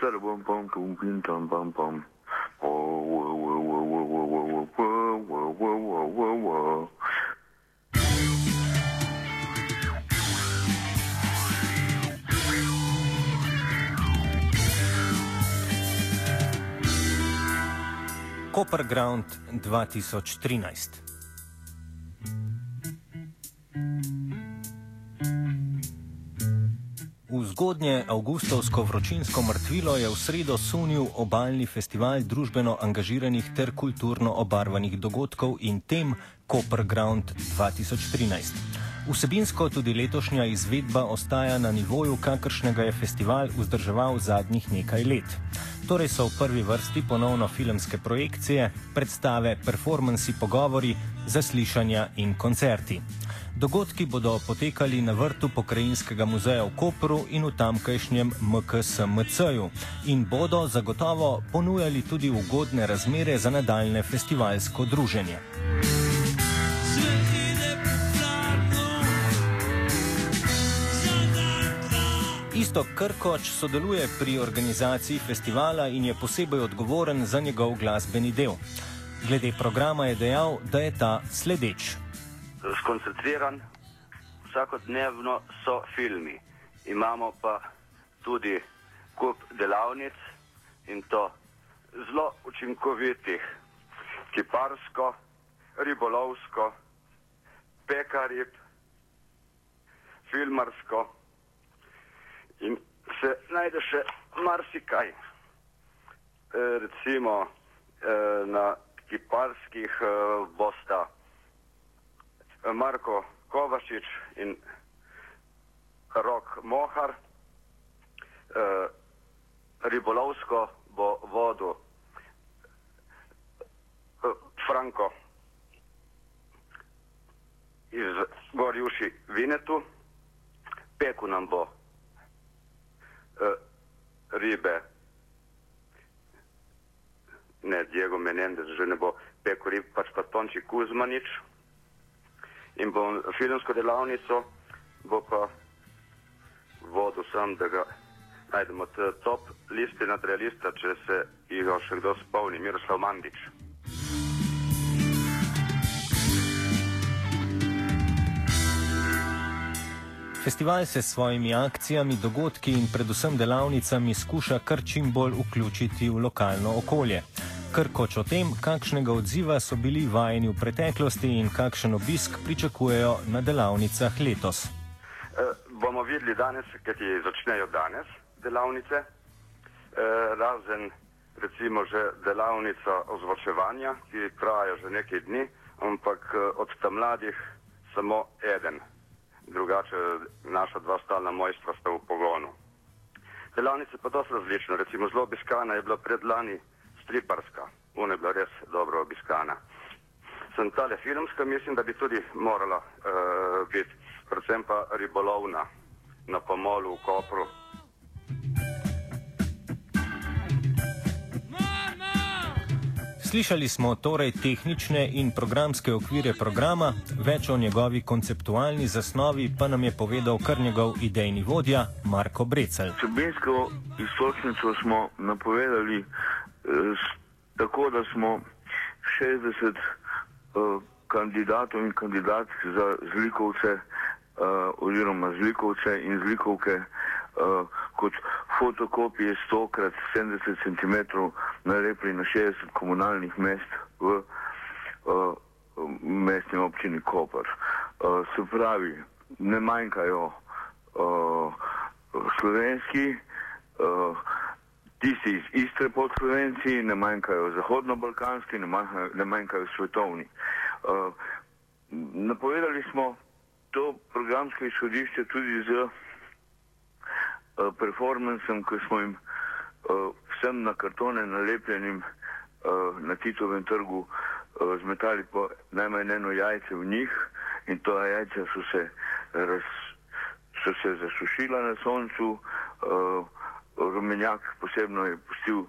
Pam pam pum pim tam pam pam. Copperground 2013 V zgodnje avgustovsko vročinsko mrtvilo je v sredo sunil obaljni festival družbeno angažiranih ter kulturno obarvanih dogodkov in tem Copper Ground 2013. Vsebinsko tudi letošnja izvedba ostaja na nivoju, kakršnega je festival vzdrževal zadnjih nekaj let. Torej so v prvi vrsti ponovno filmske projekcije, predstave, performansi, pogovori, zaslišanja in koncerti. Dogodki bodo potekali na vrtu Pokrajinskega muzeja v Kopru in v tamkajšnjem MKSMC-ju in bodo zagotovo ponujali tudi ugodne razmere za nadaljne festivalsko druženje. Isto Krkoč sodeluje pri organizaciji festivala in je posebej odgovoren za njegov glasbeni del. Glede programa je dejal, da je ta sledeč. Skoncentriran, vsakodnevno so filmi. Imamo pa tudi kup delavnic in to zelo učinkovitih, kiparsko, ribolovsko, pekarib, filmarsko in se najde še marsikaj. E, recimo e, na kiparskih e, bosta Marko Kovačič in Rok Mohar. E, ribolovsko bo vodil e, Franko iz Gorjuši Vinetu. Peku nam bo e, ribe, ne Diego Menendez, že ne bo peku rib, pač pa Tonči Kuzmanič in bom filmsko delavnico, bo pa vodil sem, da ga najdemo t- top liste nadrealista, če se jih še kdo spomni, Miroslav Mandič. Festival se s svojimi akcijami, dogodki in predvsem delavnicami skuša kar čim bolj vključiti v lokalno okolje. Krkoč o tem, kakšnega odziva so bili vajeni v preteklosti in kakšen obisk pričakujejo na delavnicah letos. E, bomo videli danes, ker ti začnejo danes delavnice, e, razen recimo že delavnica ozvočevanja, ki traja že nekaj dni, ampak e, od tam mladih samo eden. Drugače naša dva stalna mojstra sta v pogonu. Delavnice pa dosti različne, recimo zelo obiskana je bila predlani striparska, ona je bila res dobro obiskana. Sem tale filmska, mislim, da bi tudi morala uh, biti, predvsem pa ribolovna na pomolu v Kopru. Slišali smo torej tehnične in programske okvire programa, več o njegovi konceptualni zasnovi pa nam je povedal kar njegov idejni vodja Marko Brecel. Vsebinsko iztočnico smo napovedali tako, da smo 60 eh, kandidatov in kandidatk za zlikovce eh, oziroma zlikovce in zlikovke eh, kot fotokopije 100 krat 70 cm nalepili na 60 komunalnih mest v mestni občini Koper. Se pravi, ne manjkajo slovenski, uh, tisti iz Istre pod Slovenci, ne manjkajo zahodno-balkanski, ne manjkajo, ne manjkajo svetovni. Uh, napovedali smo to programsko izhodišče tudi z uh, performancem, ki smo jim uh, vsem na kartone nalepljenim uh, na Titovem trgu uh, zmetali po najmanj eno jajce v njih in to jajce so se, raz, so se zasušila na soncu. Uh, rumenjak posebno je pustil uh,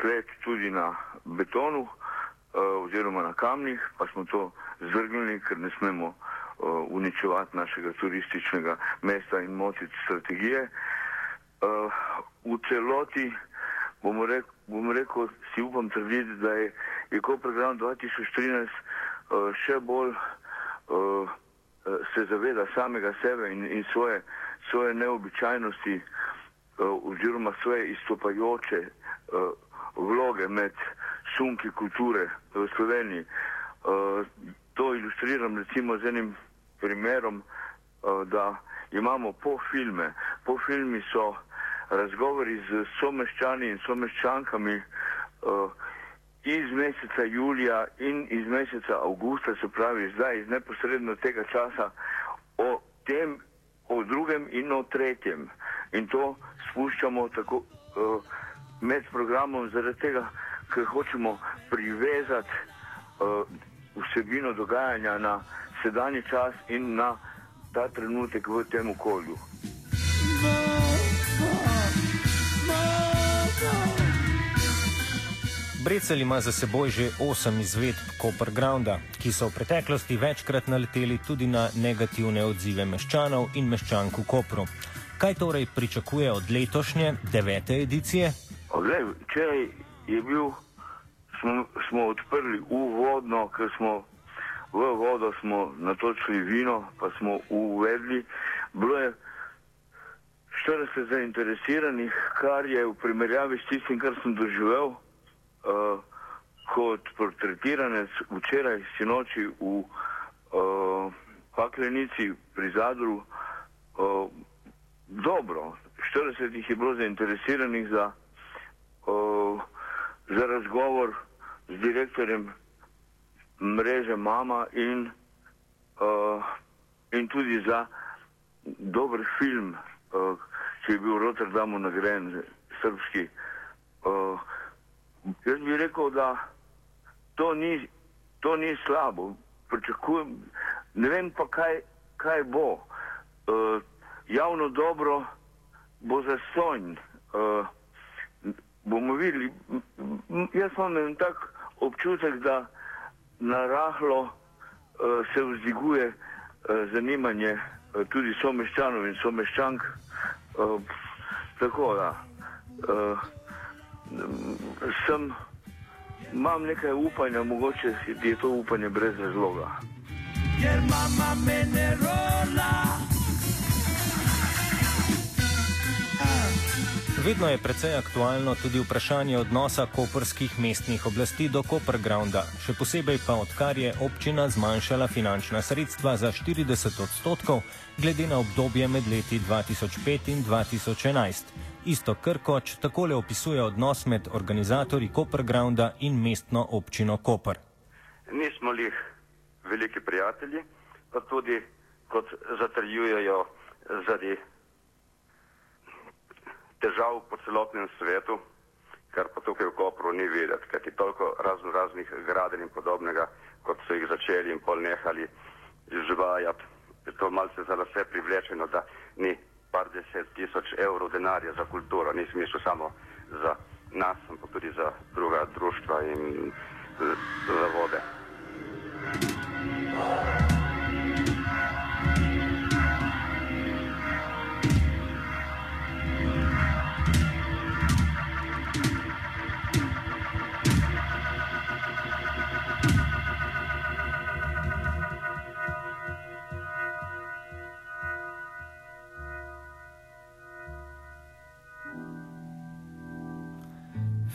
sled tudi na betonu uh, oziroma na kamnih, pa smo to zvrgnili, ker ne smemo uh, uničevati našega turističnega mesta in motiti strategije. V celoti bomo, rek, bomo rekel, si upam trditi, da je ECO program 2013 uh, še bolj se zaveda samega sebe in, in svoje, svoje neobičajnosti uh, oziroma svoje izstopajoče uh, vloge med sunki kulture v Sloveniji. To ilustriram recimo z enim primerom, da imamo po filme. Po filmi so razgovori z someščani in someščankami iz meseca julija in iz meseca avgusta, se pravi zdaj iz neposredno tega časa, o tem, o drugem in o tretjem. In to spuščamo tako uh, med programom zaradi tega, ker hočemo privezati uh, vsebino dogajanja na sedanji čas in na ta trenutek v tem okolju. Brecel ima za seboj že osem izvedb Koper Grounda, ki so v preteklosti večkrat naleteli tudi na negativne odzive meščanov in meščank v Kopru. Kaj torej pričakuje od letošnje devete edicije? Včeraj je bil, smo, smo odprli uvodno, ker smo v vodo smo natočili vino, pa smo uvedli. Bilo je 40 zainteresiranih, kar je v primerjavi s tistim, kar sem doživel uh, kot portretiranec včeraj sinoči v uh, Paklenici pri Zadru. Uh, dobro, 40 jih je bilo zainteresiranih za, uh, za razgovor z direktorjem mreže Mama in, uh, in tudi za dober film, uh, ki je bil v Rotterdamu nagrajen, srpski. Uh, jaz bi rekel, da to ni, to ni slabo. Pričakujem, ne vem pa, kaj, kaj bo. Uh, javno dobro bo za sonj. Uh, bomo videli. Jaz imam en tak občutek, da narahlo uh, se vzdiguje uh, zanimanje uh, tudi someščanov in someščank. Uh, tako da uh, sem, imam nekaj upanja, mogoče je to upanje brez razloga. Ker mama me ne rola. Vedno je precej aktualno tudi vprašanje odnosa koperskih mestnih oblasti do Kopergrounda, še posebej pa odkar je občina zmanjšala finančna sredstva za 40 odstotkov glede na obdobje med leti 2005 in 2011. Isto Krkoč takole opisuje odnos med organizatorji Kopergrounda in mestno občino Koper. Nismo lih veliki prijatelji, pa tudi kot zatrjujejo zaradi težav po celotnem svetu, kar pa tukaj v Kopru ni videti, ker ti toliko razno raznih gradenj in podobnega, kot so jih začeli in pol nehali izvajati. Je to malce za vse privlečeno, da ni par deset tisoč evrov denarja za kulturo, ni smisel samo za nas, ampak tudi za druga društva in zavode. Thank you.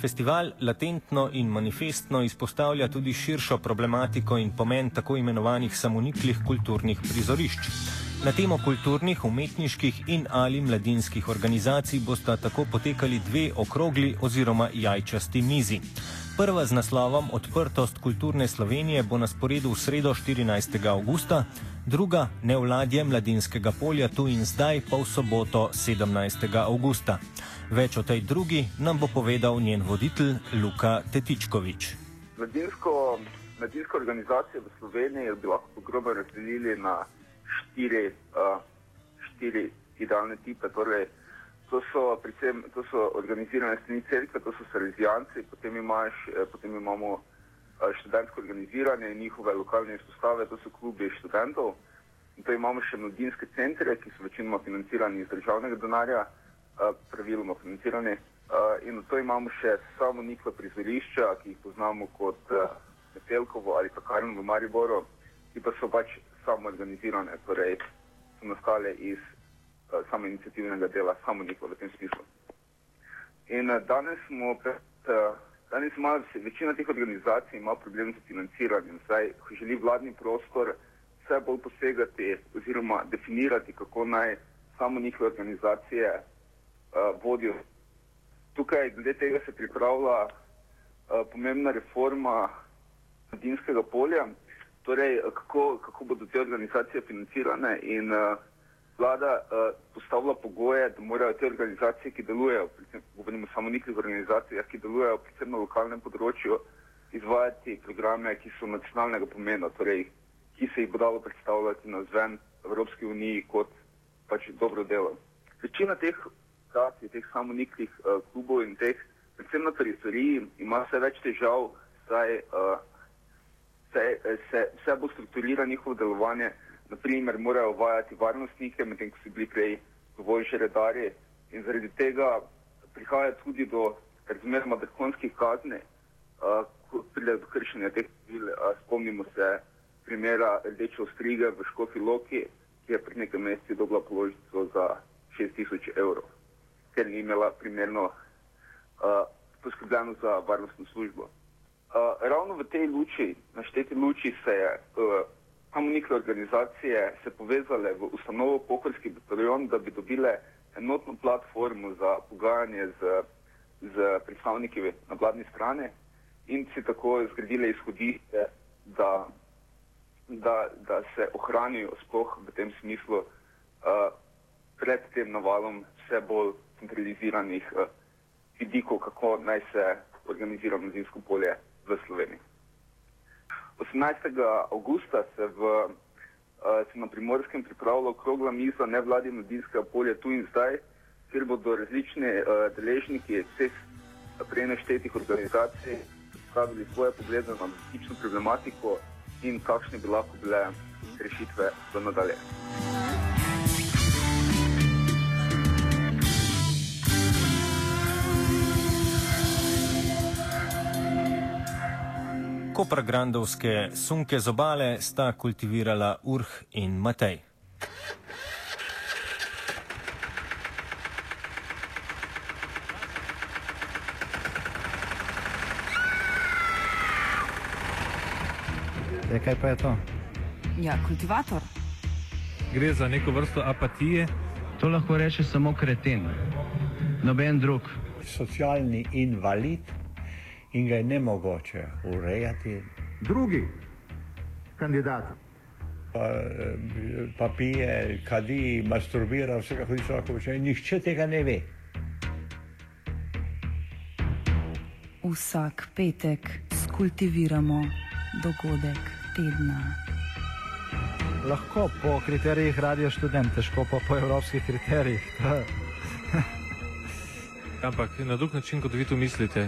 Festival latentno in manifestno izpostavlja tudi širšo problematiko in pomen tako imenovanih samoniklih kulturnih prizorišč. Na temo kulturnih, umetniških in ali mladinskih organizacij bosta tako potekali dve okrogli oziroma jajčasti mizi. Prva z naslovom Odprtost kulturne Slovenije bo na sporedu v sredo 14. augusta, druga Nevladje mladinskega polja tu in zdaj pa v soboto 17. augusta. Več o tej drugi nam bo povedal njen voditelj Luka Tetičkovič. Mladinsko, mladinsko organizacijo v Sloveniji bi lahko grobo razdelili na štiri, uh, štiri idealne tipe. Torej, to, so predvsem, to so organizirane strani cerkve, to so salezijanci, potem, imaš, eh, potem imamo študentsko organiziranje in njihove lokalne izpostave, to so klubi študentov. In to imamo še mladinske centre, ki so večinoma financirani iz državnega denarja praviloma financirani. In to imamo še samo njihova prizorišča, ki jih poznamo kot Metelkovo ali pa Karno v Mariboru, ki pa so pač samo organizirane, torej so nastale iz samo inicijativnega dela, samo njihova v tem smislu. In danes smo pred, danes ima večina teh organizacij ima problem z financiranjem, saj želi vladni prostor vse bolj posegati oziroma definirati, kako naj samo njihove organizacije uh, vodijo. Tukaj, glede tega, se pripravlja uh, pomembna reforma mladinskega polja, torej kako, kako bodo te organizacije financirane in uh, vlada uh, postavlja pogoje, da morajo te organizacije, ki delujejo, predvsem, govorimo samo o nekih organizacijah, ki delujejo predvsem na lokalnem področju, izvajati programe, ki so nacionalnega pomena, torej ki se jih bo dalo predstavljati na zven Evropske unije kot pač dobro delo. Večina teh organizacij, teh samoniklih uh, klubov in teh, predvsem na periferiji, ima vse več težav, saj uh, se, se vse bo strukturirano njihovo delovanje. Naprimer, morajo uvajati varnostnike, medtem ko so bili prej dovolj že redarji in zaradi tega prihaja tudi do razmeroma drakonskih kazni, uh, ko pride do kršenja teh pravil. Uh, spomnimo se primera Rdeče ostrige v Škofi Loki, ki je pred nekaj meseci dobila položnico za 6000 evrov ker ni imela primerno uh, poskrbljeno za varnostno službo. Uh, ravno v tej luči, našteti luči, se je uh, komunikacijske organizacije se povezale v ustanovo Pohorski bataljon, da bi dobile enotno platformo za pogajanje z, z predstavniki na vladni strani in si tako zgradile izhodišče, da, da, da se ohranijo sploh v tem smislu uh, pred tem navalom vse bolj centraliziranih uh, vidikov, kako naj se organizira mladinsko polje v Sloveniji. 18. augusta se, v, uh, se na primorskem pripravila okrogla miza nevladi mladinskega polja tu in zdaj, kjer bodo različni uh, deležniki vseh prej naštetih organizacij predstavili svoje poglede na različno problematiko in kakšne bi lahko bile rešitve v nadalje. Koprograndovske sunke z obale sta kultivirala Urh in Matej. E, kaj pa je to? Ja, kultivator. Gre za neko vrsto apatije. To lahko reče samo kreten, noben drug. Socialni invalid in ga je ne mogoče urejati. Drugi kandidat. Pa, pa pije, kadi, masturbira, vse kako hoče lahko počne. Nihče tega ne ve. Vsak petek skultiviramo dogodek tedna. Lahko po kriterijih radio študent, težko pa po evropskih kriterijih. Ampak na drug način, kot vi to mislite.